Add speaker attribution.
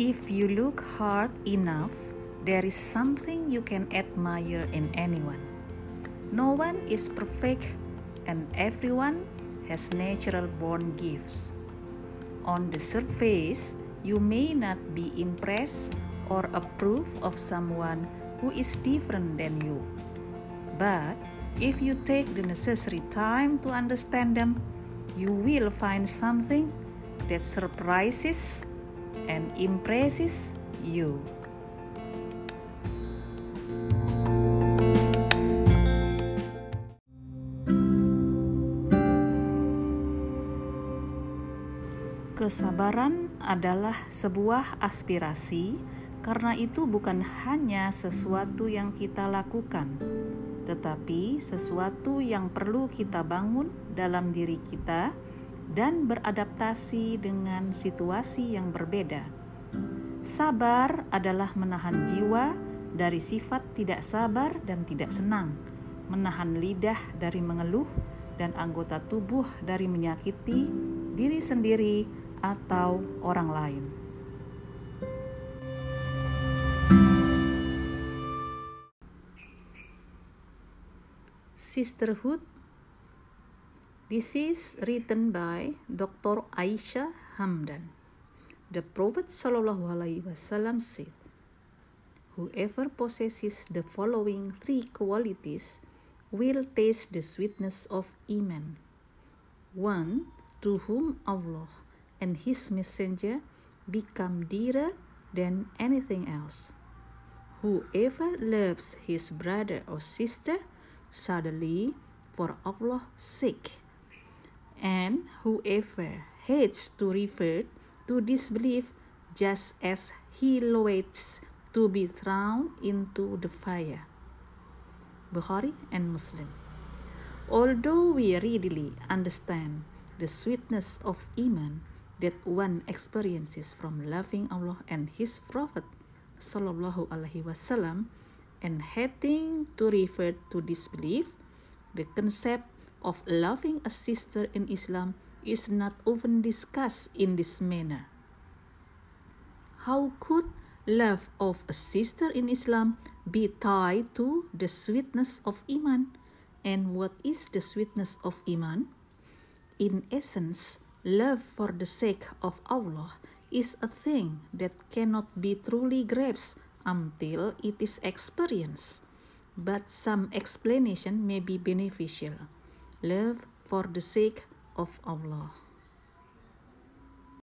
Speaker 1: If you look hard enough, there is something you can admire in anyone. No one is perfect, and everyone has natural born gifts. On the surface, you may not be impressed or approve of someone who is different than you. But if you take the necessary time to understand them, you will find something that surprises and impresses you. Kesabaran adalah sebuah aspirasi, karena itu bukan hanya sesuatu yang kita lakukan, tetapi sesuatu yang perlu kita bangun dalam diri kita dan beradaptasi dengan situasi yang berbeda. Sabar adalah menahan jiwa dari sifat tidak sabar dan tidak senang, menahan lidah dari mengeluh, dan anggota tubuh dari menyakiti diri sendiri atau orang lain. Sisterhood This is written by Dr. Aisha Hamdan. The Prophet ﷺ said, Whoever possesses the following three qualities will taste the sweetness of Iman. One, to whom Allah and His Messenger become dearer than anything else. Whoever loves his brother or sister suddenly for Allah's sake, and whoever hates to refer to disbelief just as he waits to be thrown into the fire. Bukhari and Muslim. Although we readily understand the sweetness of Iman, that one experiences from loving Allah and His Prophet Sallallahu Alaihi Wasallam and hating to refer to disbelief, the concept of loving a sister in Islam is not often discussed in this manner. How could love of a sister in Islam be tied to the sweetness of Iman? And what is the sweetness of Iman? In essence, Love for the sake of Allah is a thing that cannot be truly grasped until it is experienced, but some explanation may be beneficial. Love for the sake of Allah.